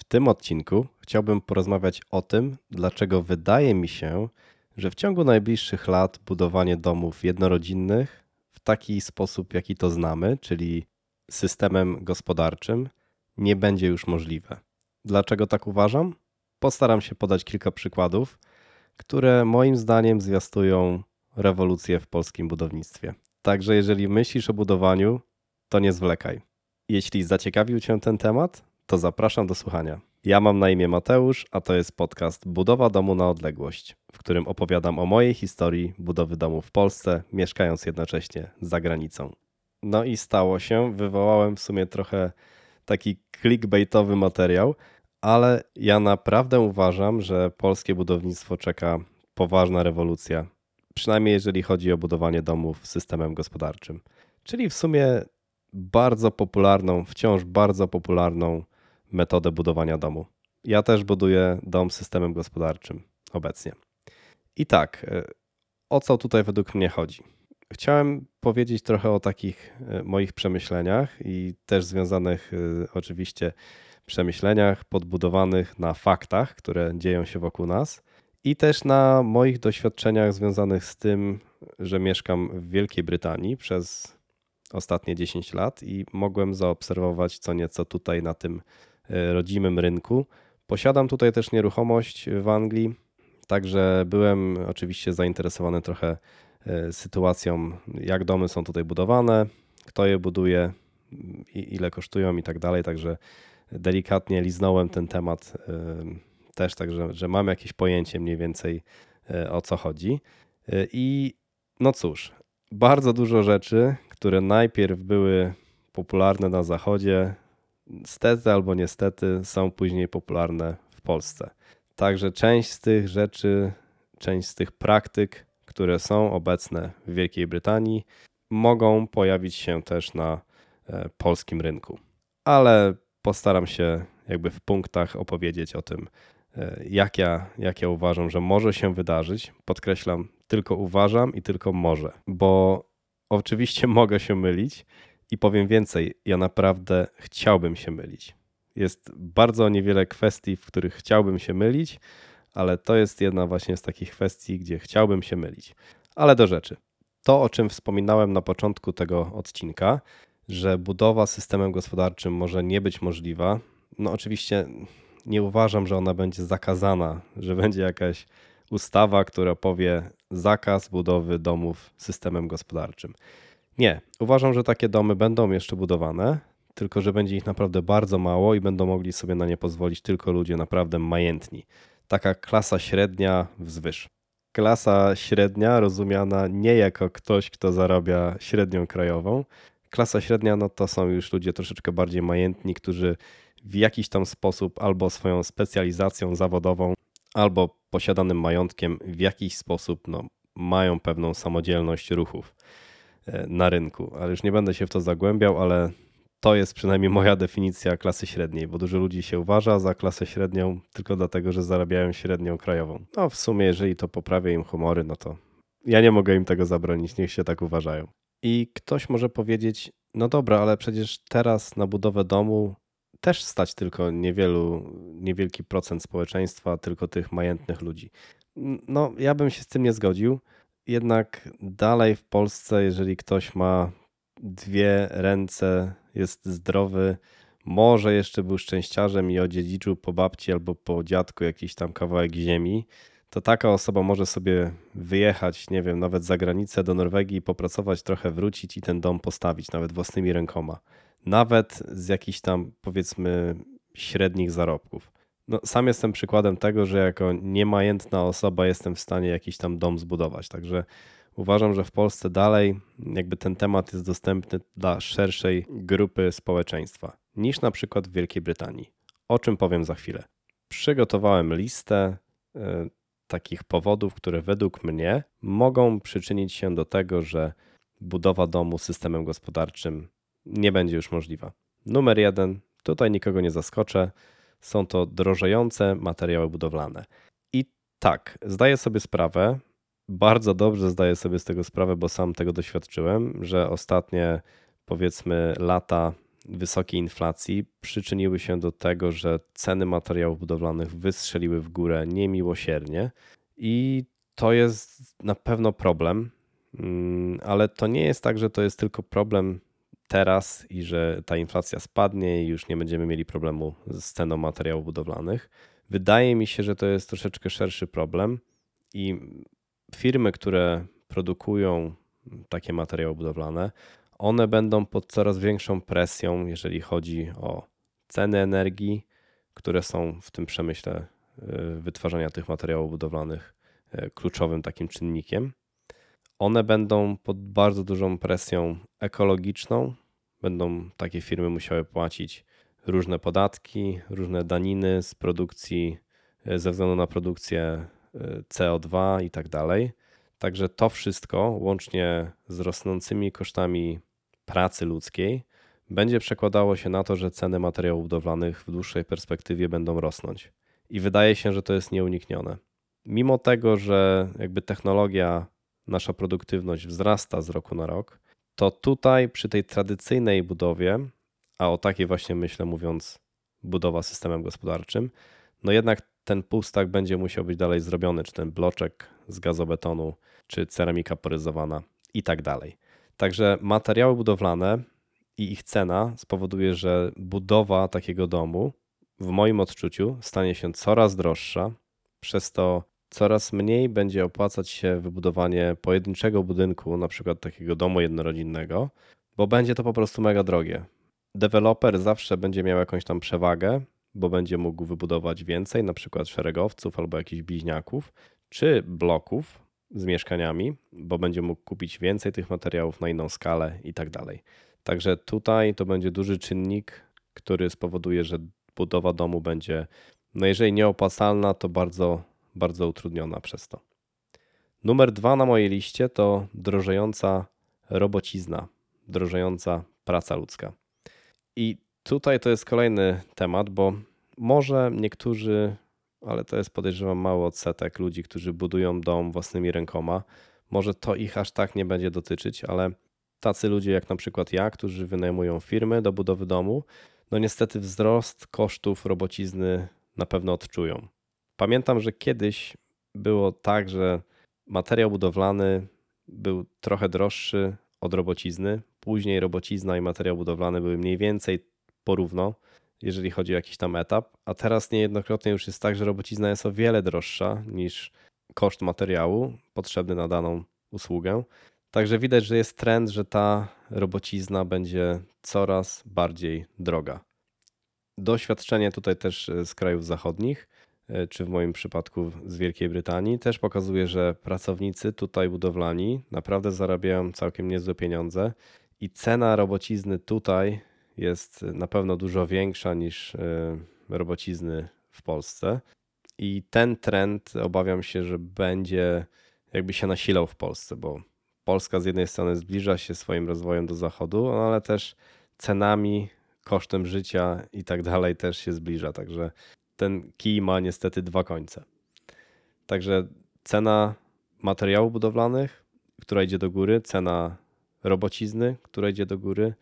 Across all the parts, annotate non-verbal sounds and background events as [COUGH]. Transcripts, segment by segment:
W tym odcinku chciałbym porozmawiać o tym, dlaczego wydaje mi się, że w ciągu najbliższych lat budowanie domów jednorodzinnych w taki sposób, jaki to znamy, czyli systemem gospodarczym, nie będzie już możliwe. Dlaczego tak uważam? Postaram się podać kilka przykładów, które moim zdaniem zwiastują rewolucję w polskim budownictwie. Także jeżeli myślisz o budowaniu, to nie zwlekaj. Jeśli zaciekawił Cię ten temat, to zapraszam do słuchania. Ja mam na imię Mateusz, a to jest podcast Budowa domu na odległość, w którym opowiadam o mojej historii budowy domu w Polsce, mieszkając jednocześnie za granicą. No i stało się, wywołałem w sumie trochę taki clickbaitowy materiał, ale ja naprawdę uważam, że polskie budownictwo czeka poważna rewolucja, przynajmniej jeżeli chodzi o budowanie domów systemem gospodarczym. Czyli w sumie bardzo popularną, wciąż bardzo popularną metodę budowania domu. Ja też buduję dom systemem gospodarczym obecnie. I tak, e, o co tutaj według mnie chodzi? Chciałem powiedzieć trochę o takich e, moich przemyśleniach i też związanych e, oczywiście przemyśleniach podbudowanych na faktach, które dzieją się wokół nas i też na moich doświadczeniach związanych z tym, że mieszkam w Wielkiej Brytanii przez ostatnie 10 lat i mogłem zaobserwować co nieco tutaj na tym rodzimym rynku. Posiadam tutaj też nieruchomość w Anglii, także byłem oczywiście zainteresowany trochę e, sytuacją, jak domy są tutaj budowane, kto je buduje, ile kosztują i tak dalej. Także delikatnie liznąłem ten temat e, też, także że mam jakieś pojęcie mniej więcej o co chodzi. I no cóż, bardzo dużo rzeczy, które najpierw były popularne na Zachodzie, stety albo niestety są później popularne w Polsce. Także część z tych rzeczy, część z tych praktyk, które są obecne w Wielkiej Brytanii, mogą pojawić się też na e, polskim rynku. Ale postaram się jakby w punktach opowiedzieć o tym, e, jak ja, jak ja uważam, że może się wydarzyć. Podkreślam, tylko uważam i tylko może, bo oczywiście [LAUGHS] mogę się mylić i powiem więcej, ja naprawdę chciałbym się mylić. Jest bardzo niewiele kwestii, w których chciałbym się mylić, ale to jest jedna właśnie z takich kwestii, gdzie chciałbym się mylić. Ale do rzeczy. To, o czym wspominałem na początku tego odcinka, że budowa systemem gospodarczym może nie być możliwa, no oczywiście nie uważam, że ona będzie zakazana, że będzie jakaś ustawa, która powie zakaz budowy domów systemem gospodarczym. Nie, uważam, że takie domy będą jeszcze budowane, tylko że będzie ich naprawdę bardzo mało i będą mogli sobie na nie pozwolić tylko ludzie naprawdę majętni. Taka klasa średnia wzwyż. Klasa średnia rozumiana nie jako ktoś, kto zarabia średnią krajową. Klasa średnia no to są już ludzie troszeczkę bardziej majętni, którzy w jakiś tam sposób albo swoją specjalizacją zawodową, albo posiadanym majątkiem w jakiś sposób no, mają pewną samodzielność ruchów na rynku. Ale już nie będę się w to zagłębiał, ale to jest przynajmniej moja definicja klasy średniej, bo dużo ludzi się uważa za klasę średnią tylko dlatego, że zarabiają średnią krajową. No w sumie, jeżeli to poprawia im humory, no to ja nie mogę im tego zabronić, niech się tak uważają. I ktoś może powiedzieć, no dobra, ale przecież teraz na budowę domu też stać tylko niewielu, niewielki procent społeczeństwa, tylko tych majętnych ludzi. No, ja bym się z tym nie zgodził. Jednak dalej w Polsce, jeżeli ktoś ma dwie ręce, jest zdrowy, może jeszcze był szczęściarzem i odziedziczył po babci albo po dziadku jakiś tam kawałek ziemi, to taka osoba może sobie wyjechać, nie wiem, nawet za granicę do Norwegii, popracować trochę, wrócić i ten dom postawić nawet własnymi rękoma nawet z jakichś tam powiedzmy średnich zarobków. No, sam jestem przykładem tego, że jako niemajętna osoba jestem w stanie jakiś tam dom zbudować. Także uważam, że w Polsce dalej jakby ten temat jest dostępny dla szerszej grupy społeczeństwa niż na przykład w Wielkiej Brytanii. O czym powiem za chwilę. Przygotowałem listę y, takich powodów, które według mnie mogą przyczynić się do tego, że budowa domu systemem gospodarczym nie będzie już możliwa. Numer jeden, tutaj nikogo nie zaskoczę, są to drożejące materiały budowlane. I tak, zdaję sobie sprawę, bardzo dobrze zdaję sobie z tego sprawę, bo sam tego doświadczyłem, że ostatnie powiedzmy lata wysokiej inflacji przyczyniły się do tego, że ceny materiałów budowlanych wystrzeliły w górę niemiłosiernie i to jest na pewno problem, mm, ale to nie jest tak, że to jest tylko problem teraz i że ta inflacja spadnie i już nie będziemy mieli problemu z ceną materiałów budowlanych. Wydaje mi się, że to jest troszeczkę szerszy problem i firmy, które produkują takie materiały budowlane, one będą pod coraz większą presją, jeżeli chodzi o ceny energii, które są w tym przemyśle y, wytwarzania tych materiałów budowlanych y, kluczowym takim czynnikiem. One będą pod bardzo dużą presją ekologiczną. Będą takie firmy musiały płacić różne podatki, różne daniny z produkcji, y, ze względu na produkcję CO2 i tak dalej. Także to wszystko, łącznie z rosnącymi kosztami pracy ludzkiej będzie przekładało się na to, że ceny materiałów budowlanych w dłuższej perspektywie będą rosnąć. I wydaje się, że to jest nieuniknione. Mimo tego, że jakby technologia, nasza produktywność wzrasta z roku na rok, to tutaj przy tej tradycyjnej budowie, a o takiej właśnie myślę mówiąc budowa systemem gospodarczym, no jednak ten pustak będzie musiał być dalej zrobiony, czy ten bloczek z gazobetonu, czy ceramika poryzowana i tak dalej. Także materiały budowlane i ich cena spowoduje, że budowa takiego domu w moim odczuciu stanie się coraz droższa, przez to coraz mniej będzie opłacać się wybudowanie pojedynczego budynku, na przykład takiego domu jednorodzinnego, bo będzie to po prostu mega drogie. Deweloper zawsze będzie miał jakąś tam przewagę, bo będzie mógł wybudować więcej, na przykład szeregowców albo jakichś bliźniaków, czy bloków, z mieszkaniami, bo będzie mógł kupić więcej tych materiałów na inną skalę i tak dalej. Także tutaj to będzie duży czynnik, który spowoduje, że budowa domu będzie, no jeżeli nieopłacalna, to bardzo, bardzo utrudniona przez to. Numer dwa na mojej liście to drożejąca robocizna, drożejąca praca ludzka. I tutaj to jest kolejny temat, bo może niektórzy ale to jest podejrzewam mały odsetek ludzi, którzy budują dom własnymi rękoma. Może to ich aż tak nie będzie dotyczyć, ale tacy ludzie jak na przykład ja, którzy wynajmują firmy do budowy domu, no niestety wzrost kosztów robocizny na pewno odczują. Pamiętam, że kiedyś było tak, że materiał budowlany był trochę droższy od robocizny. Później robocizna i materiał budowlany były mniej więcej porówno jeżeli chodzi o jakiś tam etap, a teraz niejednokrotnie już jest tak, że robocizna jest o wiele droższa niż koszt materiału potrzebny na daną usługę. Także widać, że jest trend, że ta robocizna będzie coraz bardziej droga. Doświadczenie tutaj też e, z krajów zachodnich, czy w moim przypadku z Wielkiej Brytanii, też pokazuje, że pracownicy tutaj budowlani naprawdę zarabiają całkiem niezłe pieniądze i cena robocizny tutaj jest na pewno dużo większa niż e, robocizny w Polsce. I ten trend obawiam się, że będzie jakby się nasilał w Polsce, bo Polska z jednej strony zbliża się swoim rozwojem do zachodu, no ale też cenami, kosztem życia i tak dalej też się zbliża. Także ten kij ma niestety dwa końce. Także cena materiałów budowlanych, która idzie do góry, cena robocizny, która idzie do góry,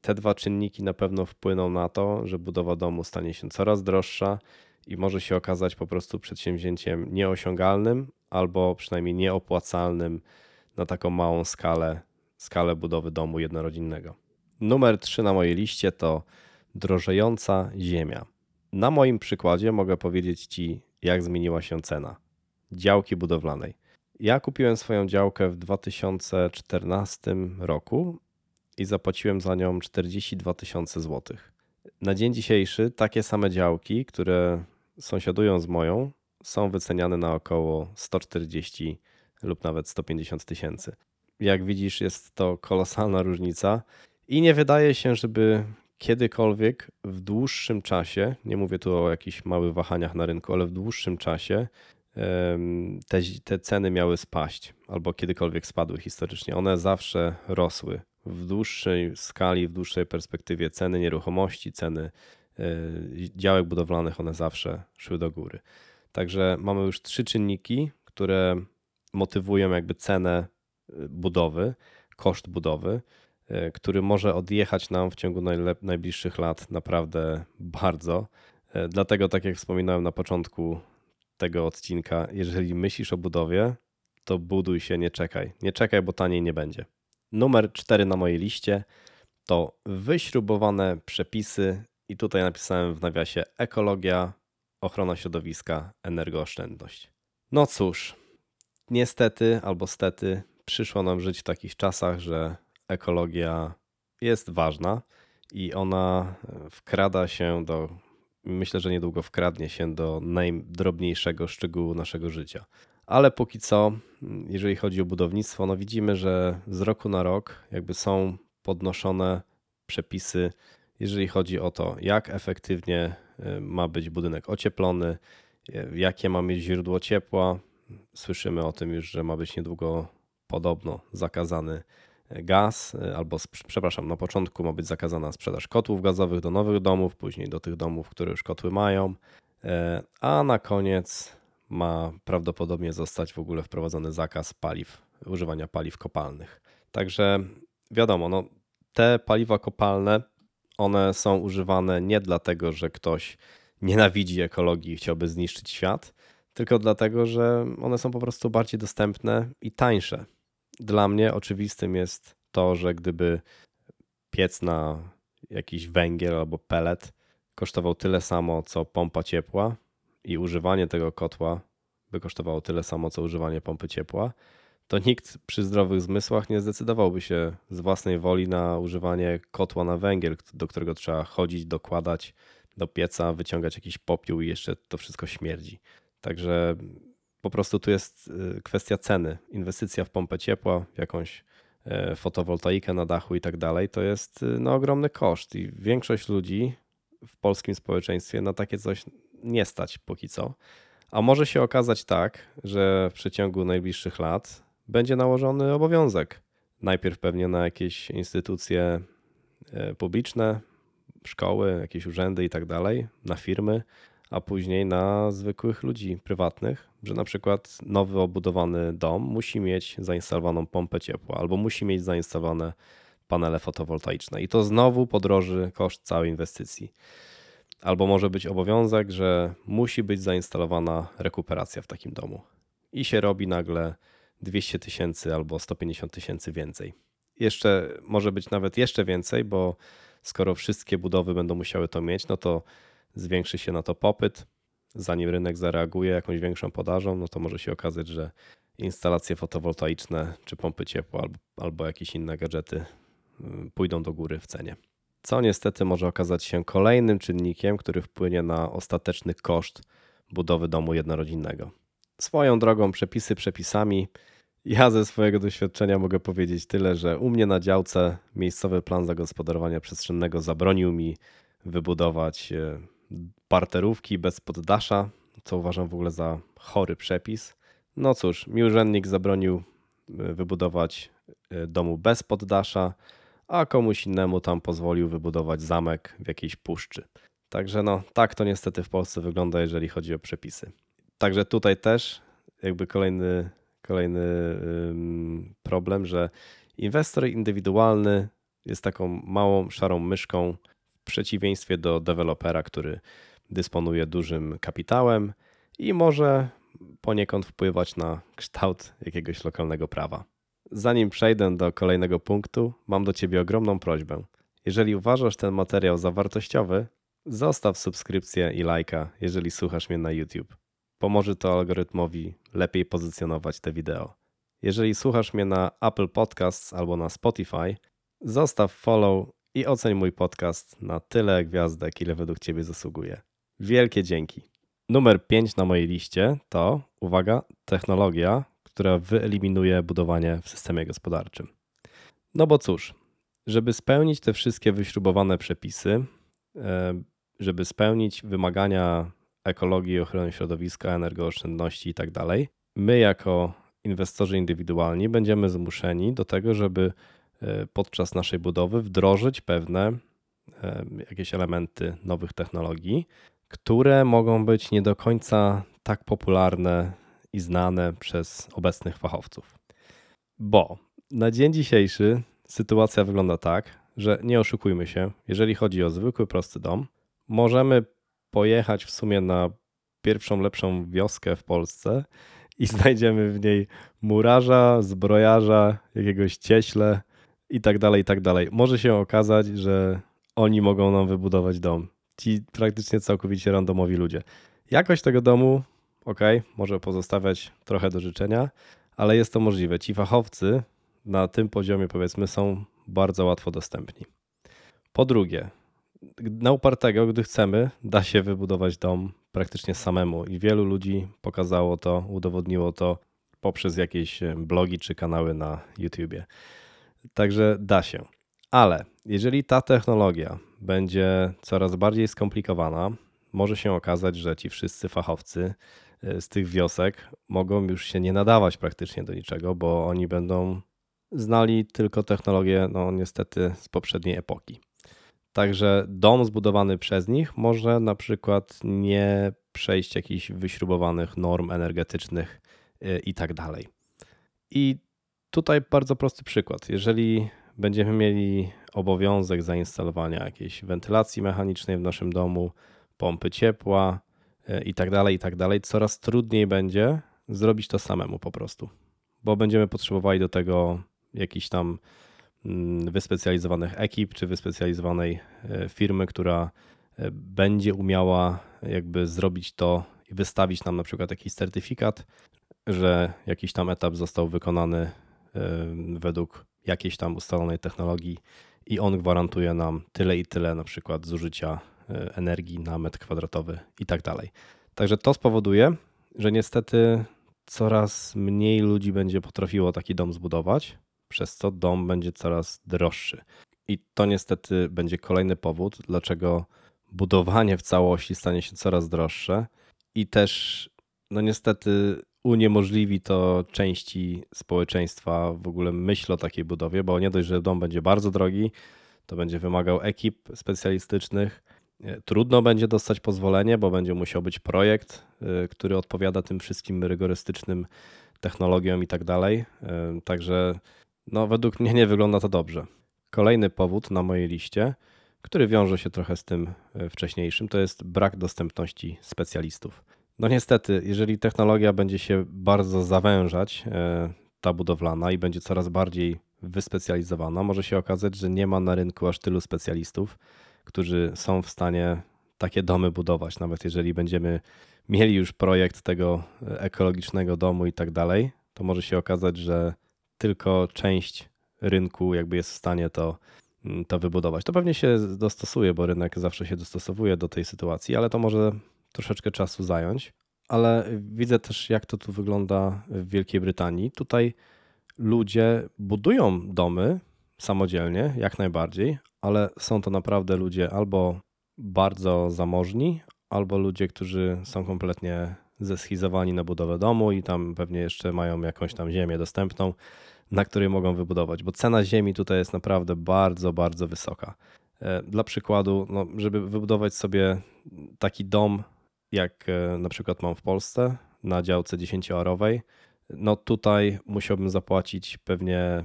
te dwa czynniki na pewno wpłyną na to, że budowa domu stanie się coraz droższa i może się okazać po prostu przedsięwzięciem nieosiągalnym albo przynajmniej nieopłacalnym na taką małą skalę, skalę budowy domu jednorodzinnego. Numer 3 na mojej liście to drożejąca ziemia. Na moim przykładzie mogę powiedzieć Ci, jak zmieniła się cena działki budowlanej. Ja kupiłem swoją działkę w 2014 roku i zapłaciłem za nią 42 tysiące złotych. Na dzień dzisiejszy takie same działki, które sąsiadują z moją, są wyceniane na około 140 lub nawet 150 tysięcy. Jak widzisz, jest to kolosalna różnica i nie wydaje się, żeby kiedykolwiek w dłuższym czasie, nie mówię tu o jakichś małych wahaniach na rynku, ale w dłuższym czasie te, te ceny miały spaść albo kiedykolwiek spadły historycznie. One zawsze rosły w dłuższej skali, w dłuższej perspektywie ceny nieruchomości, ceny e, działek budowlanych, one zawsze szły do góry. Także mamy już trzy czynniki, które motywują jakby cenę e, budowy, koszt budowy. E, który może odjechać nam w ciągu najbliższych lat naprawdę bardzo. E, dlatego, tak jak wspominałem na początku tego odcinka, jeżeli myślisz o budowie, to buduj się, nie czekaj. Nie czekaj, bo taniej nie będzie. Numer 4 na mojej liście to wyśrubowane przepisy, i tutaj napisałem w nawiasie ekologia, ochrona środowiska, energooszczędność. No cóż, niestety albo stety przyszło nam żyć w takich czasach, że ekologia jest ważna i ona wkrada się do, myślę, że niedługo wkradnie się do najdrobniejszego szczegółu naszego życia. Ale póki co, jeżeli chodzi o budownictwo, no widzimy, że z roku na rok jakby są podnoszone przepisy, jeżeli chodzi o to, jak efektywnie y, ma być budynek ocieplony, y, jakie ma mieć źródło ciepła. Słyszymy o tym już, że ma być niedługo podobno zakazany gaz, y, albo przepraszam, na początku ma być zakazana sprzedaż kotłów gazowych do nowych domów, później do tych domów, które już kotły mają, a na koniec ma prawdopodobnie zostać w ogóle wprowadzony zakaz paliw, używania paliw kopalnych. Także wiadomo, no, te paliwa kopalne, one są używane nie dlatego, że ktoś nienawidzi ekologii i chciałby zniszczyć świat, tylko dlatego, że one są po prostu bardziej dostępne i tańsze. Dla mnie oczywistym jest to, że gdyby piec na jakiś węgiel albo pelet kosztował tyle samo co pompa ciepła i używanie tego kotła by kosztowało tyle samo co używanie pompy ciepła, to nikt przy zdrowych zmysłach nie zdecydowałby się z własnej woli na używanie kotła na węgiel, do którego trzeba chodzić, dokładać do pieca, wyciągać jakiś popiół i jeszcze to wszystko śmierdzi. Także po prostu tu jest y, kwestia ceny. Inwestycja w pompę ciepła, w jakąś e, fotowoltaikę na dachu i tak dalej, to jest y, no, ogromny koszt i większość ludzi w polskim społeczeństwie na takie coś nie stać póki co. A może się okazać tak, że w przeciągu najbliższych lat będzie nałożony obowiązek. Najpierw pewnie na jakieś instytucje e, publiczne, szkoły, jakieś urzędy i tak dalej, na firmy, a później na zwykłych ludzi prywatnych, że na przykład nowy obudowany dom musi mieć zainstalowaną pompę ciepła albo musi mieć zainstalowane panele fotowoltaiczne i to znowu podroży koszt całej inwestycji. Albo może być obowiązek, że musi być zainstalowana rekuperacja w takim domu. I się robi nagle 200 tysięcy albo 150 tysięcy więcej. Jeszcze może być nawet jeszcze więcej, bo skoro wszystkie budowy będą musiały to mieć, no to zwiększy się na to popyt. Zanim rynek zareaguje jakąś większą podażą, no to może się okazać, że instalacje fotowoltaiczne czy pompy ciepła albo, albo jakieś inne gadżety y, pójdą do góry w cenie. Co niestety może okazać się kolejnym czynnikiem, który wpłynie na ostateczny koszt budowy domu jednorodzinnego. Swoją drogą, przepisy przepisami, ja ze swojego doświadczenia mogę powiedzieć tyle, że u mnie na działce miejscowy plan zagospodarowania przestrzennego zabronił mi wybudować parterówki bez poddasza, co uważam w ogóle za chory przepis. No cóż, mi urzędnik zabronił e, wybudować e, domu bez poddasza, a komuś innemu tam pozwolił wybudować zamek w jakiejś puszczy. Także no, tak to niestety w Polsce wygląda, jeżeli chodzi o przepisy. Także tutaj też jakby kolejny kolejny problem, że inwestor indywidualny jest taką małą, szarą myszką przeciwieństwie do dewelopera, który dysponuje dużym kapitałem i może poniekąd wpływać na kształt jakiegoś lokalnego prawa. Zanim przejdę do kolejnego punktu, mam do Ciebie ogromną prośbę. Jeżeli uważasz ten materiał za wartościowy, zostaw subskrypcję i lajka, jeżeli słuchasz mnie na YouTube. Pomoże to algorytmowi lepiej pozycjonować te wideo. Jeżeli słuchasz mnie na Apple Podcasts albo na Spotify, zostaw follow i oceń mój podcast na tyle gwiazdek, ile według Ciebie zasługuje. Wielkie dzięki. Numer 5 na mojej liście to, uwaga, technologia, która wyeliminuje budowanie w systemie gospodarczym. No bo cóż, żeby spełnić te wszystkie wyśrubowane przepisy, e, żeby spełnić wymagania ekologii, ochrony środowiska, energooszczędności i tak dalej, my jako inwestorzy indywidualni będziemy zmuszeni do tego, żeby podczas naszej budowy wdrożyć pewne e, jakieś elementy nowych technologii, które mogą być nie do końca tak popularne i znane przez obecnych fachowców. Bo na dzień dzisiejszy sytuacja wygląda tak, że nie oszukujmy się, jeżeli chodzi o zwykły, prosty dom, możemy pojechać w sumie na pierwszą lepszą wioskę w Polsce i [LAUGHS] znajdziemy w niej murarza, zbrojarza, jakiegoś cieśle i tak dalej, i tak dalej. Może się okazać, że oni mogą nam wybudować dom. Ci praktycznie całkowicie randomowi ludzie. Jakość tego domu, ok, może pozostawiać trochę do życzenia, ale jest to możliwe. Ci fachowcy na tym poziomie, powiedzmy, są bardzo łatwo dostępni. Po drugie, na upartego, gdy chcemy, da się wybudować dom praktycznie samemu i wielu ludzi pokazało to, udowodniło to poprzez jakieś blogi czy kanały na YouTubie. Także da się. Ale jeżeli ta technologia będzie coraz bardziej skomplikowana, może się okazać, że ci wszyscy fachowcy e, z tych wiosek mogą już się nie nadawać praktycznie do niczego, bo oni będą znali tylko technologię, no niestety z poprzedniej epoki. Także dom zbudowany przez nich może na przykład nie przejść jakichś wyśrubowanych norm energetycznych e, i tak dalej. I tutaj bardzo prosty przykład. Jeżeli będziemy mieli obowiązek zainstalowania jakiejś wentylacji mechanicznej w naszym domu, pompy ciepła e, i tak dalej, i tak dalej, coraz trudniej będzie zrobić to samemu po prostu, bo będziemy potrzebowali do tego jakichś tam mm, wyspecjalizowanych ekip czy wyspecjalizowanej e, firmy, która e, będzie umiała jakby zrobić to i wystawić nam na przykład jakiś certyfikat, że jakiś tam etap został wykonany według jakiejś tam ustalonej technologii i on gwarantuje nam tyle i tyle na przykład zużycia e, energii na metr kwadratowy i tak dalej. Także to spowoduje, że niestety coraz mniej ludzi będzie potrafiło taki dom zbudować, przez co dom będzie coraz droższy. I to niestety będzie kolejny powód, dlaczego budowanie w całości stanie się coraz droższe i też no niestety uniemożliwi to części społeczeństwa w ogóle myśl o takiej budowie, bo nie dość, że dom będzie bardzo drogi, to będzie wymagał ekip specjalistycznych. Trudno będzie dostać pozwolenie, bo będzie musiał być projekt, e, który odpowiada tym wszystkim rygorystycznym technologiom i tak dalej. E, także no, według mnie nie wygląda to dobrze. Kolejny powód na mojej liście, który wiąże się trochę z tym wcześniejszym, to jest brak dostępności specjalistów. No niestety, jeżeli technologia będzie się bardzo zawężać, e, ta budowlana i będzie coraz bardziej wyspecjalizowana, może się okazać, że nie ma na rynku aż tylu specjalistów, którzy są w stanie takie domy budować. Nawet jeżeli będziemy mieli już projekt tego ekologicznego domu i tak dalej, to może się okazać, że tylko część rynku jakby jest w stanie to, mm, to wybudować. To pewnie się dostosuje, bo rynek zawsze się dostosowuje do tej sytuacji, ale to może troszeczkę czasu zająć, ale widzę też, jak to tu wygląda w Wielkiej Brytanii. Tutaj ludzie budują domy samodzielnie, jak najbardziej, ale są to naprawdę ludzie albo bardzo zamożni, albo ludzie, którzy są kompletnie zeschizowani na budowę domu i tam pewnie jeszcze mają jakąś tam ziemię dostępną, na której mogą wybudować, bo cena ziemi tutaj jest naprawdę bardzo, bardzo wysoka. E, dla przykładu, no, żeby wybudować sobie taki dom jak e, na przykład mam w Polsce na działce 10-arowej, no tutaj musiałbym zapłacić pewnie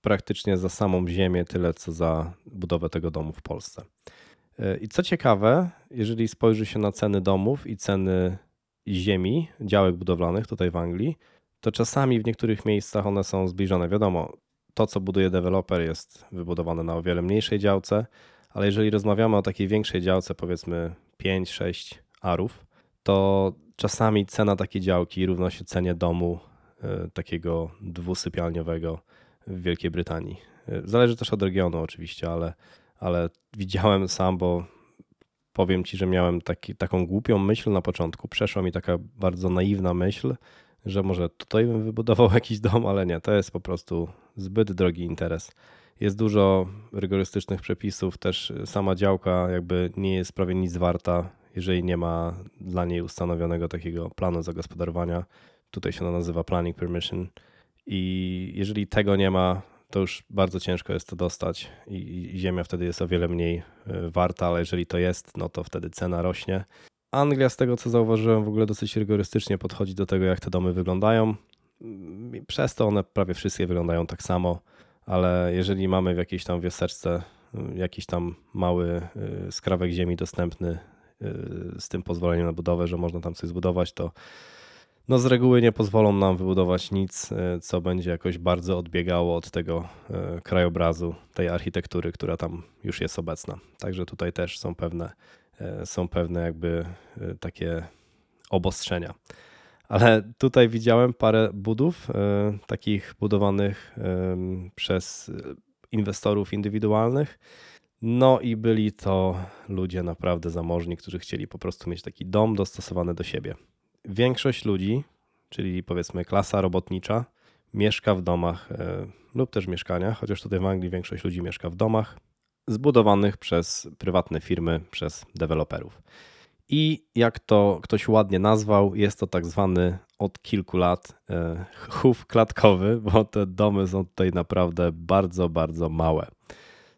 praktycznie za samą ziemię tyle, co za budowę tego domu w Polsce. E, I co ciekawe, jeżeli spojrzy się na ceny domów i ceny ziemi, działek budowlanych tutaj w Anglii, to czasami w niektórych miejscach one są zbliżone. Wiadomo, to co buduje deweloper jest wybudowane na o wiele mniejszej działce, ale jeżeli rozmawiamy o takiej większej działce, powiedzmy 5-6 arów, to czasami cena takiej działki równa się cenie domu e, takiego dwusypialniowego w Wielkiej Brytanii. E, zależy też od regionu oczywiście, ale, ale widziałem sam, bo powiem ci, że miałem taki, taką głupią myśl na początku. Przeszła mi taka bardzo naiwna myśl, że może tutaj bym wybudował [LAUGHS] jakiś dom, ale nie, to jest po prostu zbyt drogi interes. Jest dużo rygorystycznych przepisów, też sama działka jakby nie jest prawie nic warta jeżeli nie ma dla niej ustanowionego takiego planu zagospodarowania. Tutaj się to nazywa planning permission. I jeżeli tego nie ma, to już bardzo ciężko jest to dostać i, ziemia wtedy jest o wiele mniej e, warta, ale jeżeli to jest, no to wtedy cena rośnie. Anglia, z tego co zauważyłem, w ogóle dosyć rygorystycznie podchodzi do tego, jak te domy wyglądają. Przez to one prawie wszystkie wyglądają tak samo. ale jeżeli mamy w jakiejś tam wioseczce y, jakiś tam mały y, skrawek ziemi dostępny z tym pozwoleniem na budowę, że można tam coś zbudować, to no z reguły nie pozwolą nam wybudować nic, co będzie jakoś bardzo odbiegało od tego krajobrazu, tej architektury, która tam już jest obecna. Także tutaj też są pewne, są pewne jakby takie obostrzenia. Ale tutaj widziałem parę budów, takich budowanych przez inwestorów indywidualnych. No i byli to ludzie naprawdę zamożni, którzy chcieli po prostu mieć taki dom dostosowany do siebie. Większość ludzi, czyli powiedzmy klasa robotnicza, mieszka w domach e, lub też mieszkaniach, chociaż tutaj w Anglii większość ludzi mieszka w domach zbudowanych przez prywatne firmy, przez deweloperów. I jak to ktoś ładnie nazwał, jest to tak zwany od kilku lat e, chów klatkowy, bo te domy są tutaj naprawdę bardzo, bardzo małe.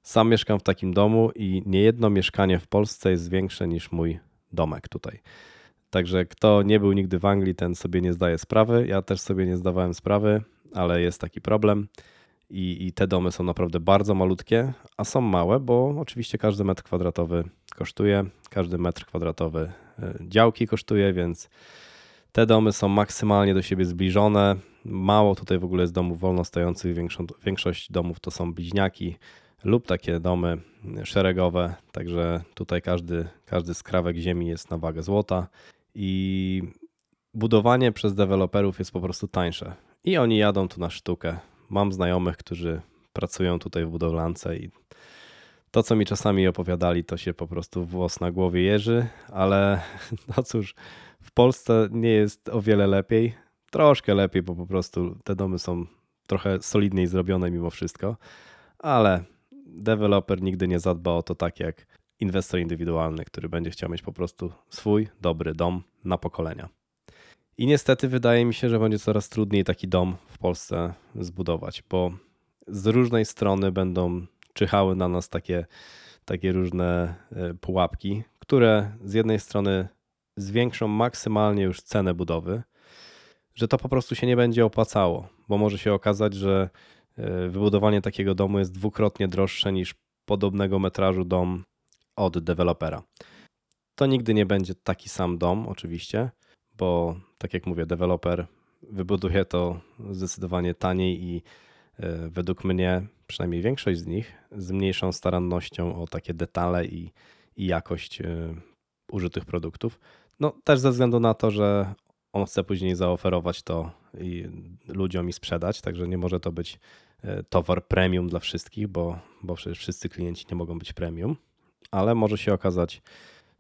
Sam mieszkam w takim domu i niejedno mieszkanie w Polsce jest większe niż mój domek tutaj. Także kto nie był nigdy w Anglii, ten sobie nie zdaje sprawy. Ja też sobie nie zdawałem sprawy, ale jest taki problem. I, I, te domy są naprawdę bardzo malutkie, a są małe, bo oczywiście każdy metr kwadratowy kosztuje, każdy metr kwadratowy e, działki kosztuje, więc te domy są maksymalnie do siebie zbliżone. Mało tutaj w ogóle jest domów wolno stojących, większość domów to są bliźniaki lub takie domy szeregowe, także tutaj każdy, każdy skrawek ziemi jest na wagę złota i budowanie przez deweloperów jest po prostu tańsze. I oni jadą tu na sztukę. Mam znajomych, którzy pracują tutaj w budowlance i to, co mi czasami opowiadali, to się po prostu włos na głowie jeży, ale [LAUGHS] no cóż, w Polsce nie jest o wiele lepiej. Troszkę lepiej, bo po prostu te domy są trochę solidniej zrobione mimo wszystko, ale deweloper nigdy nie zadba o to tak jak inwestor indywidualny, który będzie chciał mieć po prostu swój dobry dom na pokolenia. I niestety wydaje mi się, że będzie coraz trudniej taki dom w Polsce zbudować, bo z różnej strony będą czyhały na nas takie, takie różne e, pułapki, które z jednej strony zwiększą maksymalnie już cenę budowy, że to po prostu się nie będzie opłacało, bo może się okazać, że wybudowanie takiego domu jest dwukrotnie droższe niż podobnego metrażu dom od dewelopera. To nigdy nie będzie taki sam dom, oczywiście, bo tak jak mówię, deweloper wybuduje to zdecydowanie taniej i e, według mnie, przynajmniej większość z nich, z mniejszą starannością o takie detale i, i jakość e, użytych produktów. No też ze względu na to, że on chce później zaoferować to i ludziom i sprzedać, także nie może to być e, towar premium dla wszystkich, bo, bo przecież wszyscy klienci nie mogą być premium, ale może się okazać,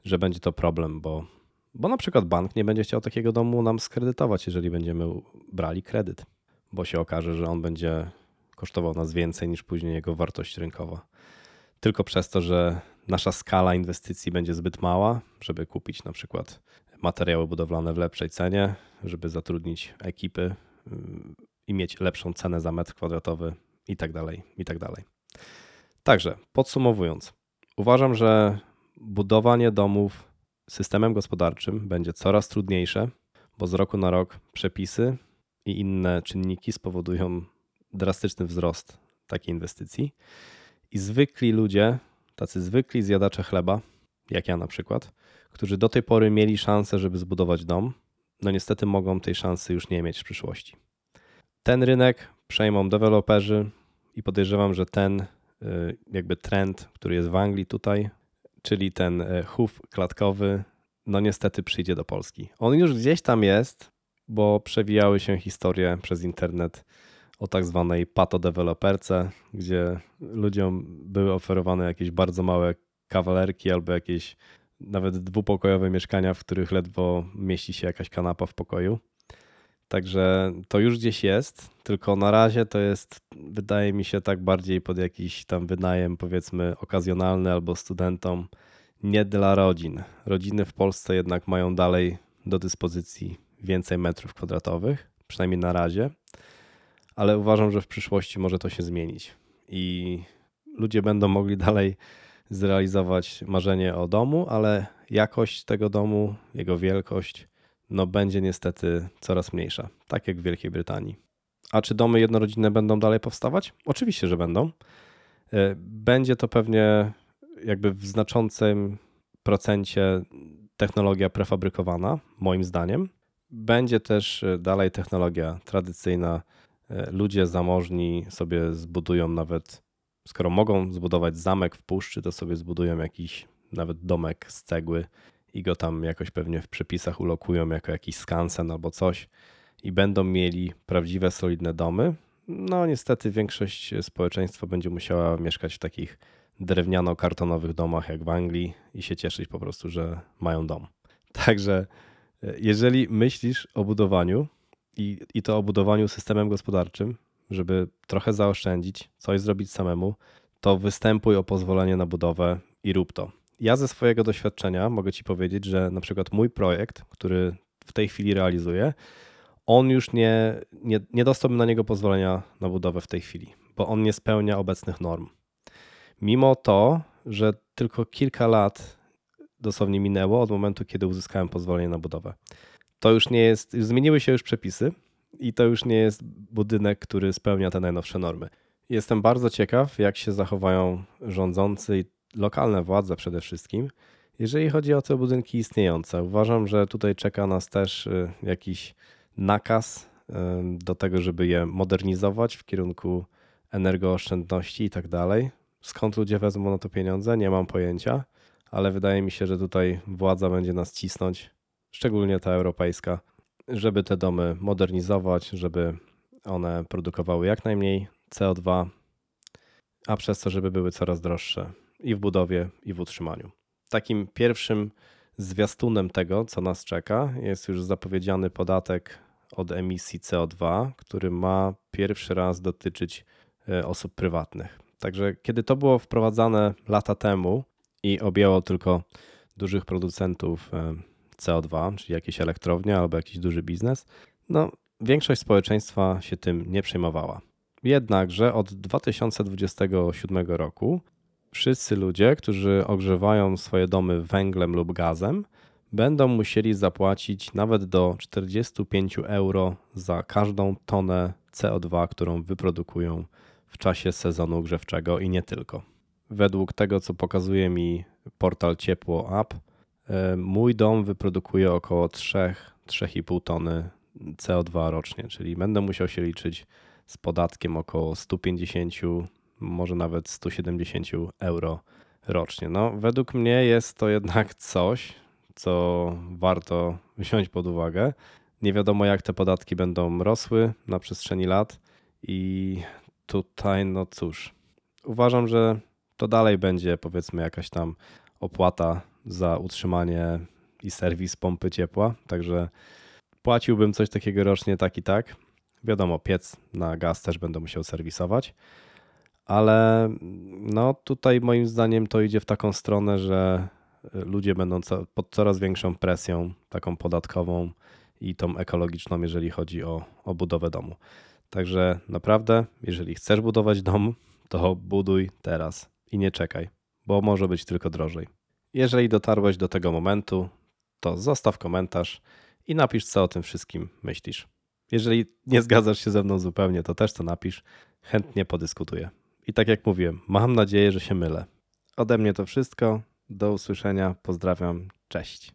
że będzie to problem, bo bo na przykład bank nie będzie chciał takiego domu nam skredytować, jeżeli będziemy brali kredyt, bo się okaże, że on będzie kosztował nas więcej niż później jego wartość rynkowa. Tylko przez to, że nasza skala inwestycji będzie zbyt mała, żeby kupić na przykład materiały budowlane w lepszej cenie, żeby zatrudnić ekipy mm, i mieć lepszą cenę za metr kwadratowy i tak dalej, i tak dalej. Także podsumowując, uważam, że budowanie domów systemem gospodarczym będzie coraz trudniejsze, bo z roku na rok przepisy i inne czynniki spowodują drastyczny wzrost takiej inwestycji. I zwykli ludzie, tacy zwykli zjadacze chleba, jak ja na przykład, którzy do tej pory mieli szansę, żeby zbudować dom, no niestety mogą tej szansy już nie mieć w przyszłości. Ten rynek przejmą deweloperzy i podejrzewam, że ten y, jakby trend, który jest w Anglii tutaj, czyli ten e, chów klatkowy, no niestety przyjdzie do Polski. On już gdzieś tam jest, bo przewijały się historie przez internet o tak zwanej pato-deweloperce, gdzie ludziom były oferowane jakieś bardzo małe kawalerki albo jakieś nawet dwupokojowe mieszkania, w których ledwo mieści się jakaś kanapa w pokoju. Także to już gdzieś jest, tylko na razie to jest, wydaje mi się, tak bardziej pod jakiś tam wynajem, powiedzmy, okazjonalny albo studentom, nie dla rodzin. Rodziny w Polsce jednak mają dalej do dyspozycji więcej metrów kwadratowych, przynajmniej na razie, ale uważam, że w przyszłości może to się zmienić i ludzie będą mogli dalej zrealizować marzenie o domu, ale jakość tego domu, jego wielkość, no będzie niestety coraz mniejsza, tak jak w Wielkiej Brytanii. A czy domy jednorodzinne będą dalej powstawać? Oczywiście, że będą. E, będzie to pewnie jakby w znaczącym procencie technologia prefabrykowana, moim zdaniem. Będzie też e, dalej technologia tradycyjna. E, ludzie zamożni sobie zbudują nawet, skoro mogą zbudować zamek w puszczy, to sobie zbudują jakiś nawet domek z cegły i go tam jakoś pewnie w przepisach ulokują jako jakiś skansen albo coś i będą mieli prawdziwe, solidne domy. No niestety większość społeczeństwa będzie musiała mieszkać w takich drewniano-kartonowych domach jak w Anglii i się cieszyć po prostu, że mają dom. [LAUGHS] Także e, jeżeli myślisz o budowaniu i, i to o budowaniu systemem gospodarczym, żeby trochę zaoszczędzić, coś zrobić samemu, to występuj o pozwolenie na budowę i rób to. Ja ze swojego doświadczenia mogę Ci powiedzieć, że na przykład mój projekt, który w tej chwili realizuję, on już nie, nie, nie dostałbym na niego pozwolenia na budowę w tej chwili, bo on nie spełnia obecnych norm. Mimo to, że tylko kilka lat dosłownie minęło od momentu, kiedy uzyskałem pozwolenie na budowę. To już nie jest, zmieniły się już przepisy i to już nie jest budynek, który spełnia te najnowsze normy. Jestem bardzo ciekaw, jak się zachowają rządzący i lokalne władze przede wszystkim, jeżeli chodzi o te budynki istniejące. Uważam, że tutaj czeka nas też y, jakiś nakaz y, do tego, żeby je modernizować w kierunku energooszczędności i tak dalej. Skąd ludzie wezmą na to pieniądze, nie mam pojęcia, ale wydaje mi się, że tutaj władza będzie nas cisnąć, szczególnie ta europejska, żeby te domy modernizować, żeby one produkowały jak najmniej CO2, a przez to, żeby były coraz droższe i w budowie, i w utrzymaniu. Takim pierwszym zwiastunem tego, co nas czeka, jest już zapowiedziany podatek od emisji CO2, który ma pierwszy raz dotyczyć e, osób prywatnych. Także kiedy to było wprowadzane lata temu i objęło tylko dużych producentów e, CO2, czyli jakieś elektrownie albo jakiś duży biznes, no większość społeczeństwa się tym nie przejmowała. Jednakże od 2027 roku wszyscy ludzie, którzy ogrzewają swoje domy węglem lub gazem, będą musieli zapłacić nawet do 45 euro za każdą tonę CO2, którą wyprodukują w czasie sezonu grzewczego i nie tylko. Według tego, co pokazuje mi portal Ciepło App, mój dom wyprodukuje około 3-3,5 tony CO2 rocznie, czyli będę musiał się liczyć z podatkiem około 150, może nawet 170 euro rocznie. No, według mnie jest to jednak coś, co warto wziąć pod uwagę. Nie wiadomo, jak te podatki będą rosły na przestrzeni lat, i tutaj, no cóż, uważam, że to dalej będzie powiedzmy jakaś tam opłata za utrzymanie i serwis pompy ciepła, także płaciłbym coś takiego rocznie tak i tak. Wiadomo, piec na gaz też będę musiał serwisować, ale no tutaj moim zdaniem to idzie w taką stronę, że ludzie będą pod coraz większą presją taką podatkową i tą ekologiczną, jeżeli chodzi o, o budowę domu. Także naprawdę, jeżeli chcesz budować dom, to buduj teraz i nie czekaj, bo może być tylko drożej. Jeżeli dotarłeś do tego momentu, to zostaw komentarz i napisz, co o tym wszystkim myślisz. Jeżeli nie zgadzasz się ze mną zupełnie, to też to napisz. Chętnie podyskutuję. I tak jak mówiłem, mam nadzieję, że się mylę. Ode mnie to wszystko. Do usłyszenia. Pozdrawiam. Cześć.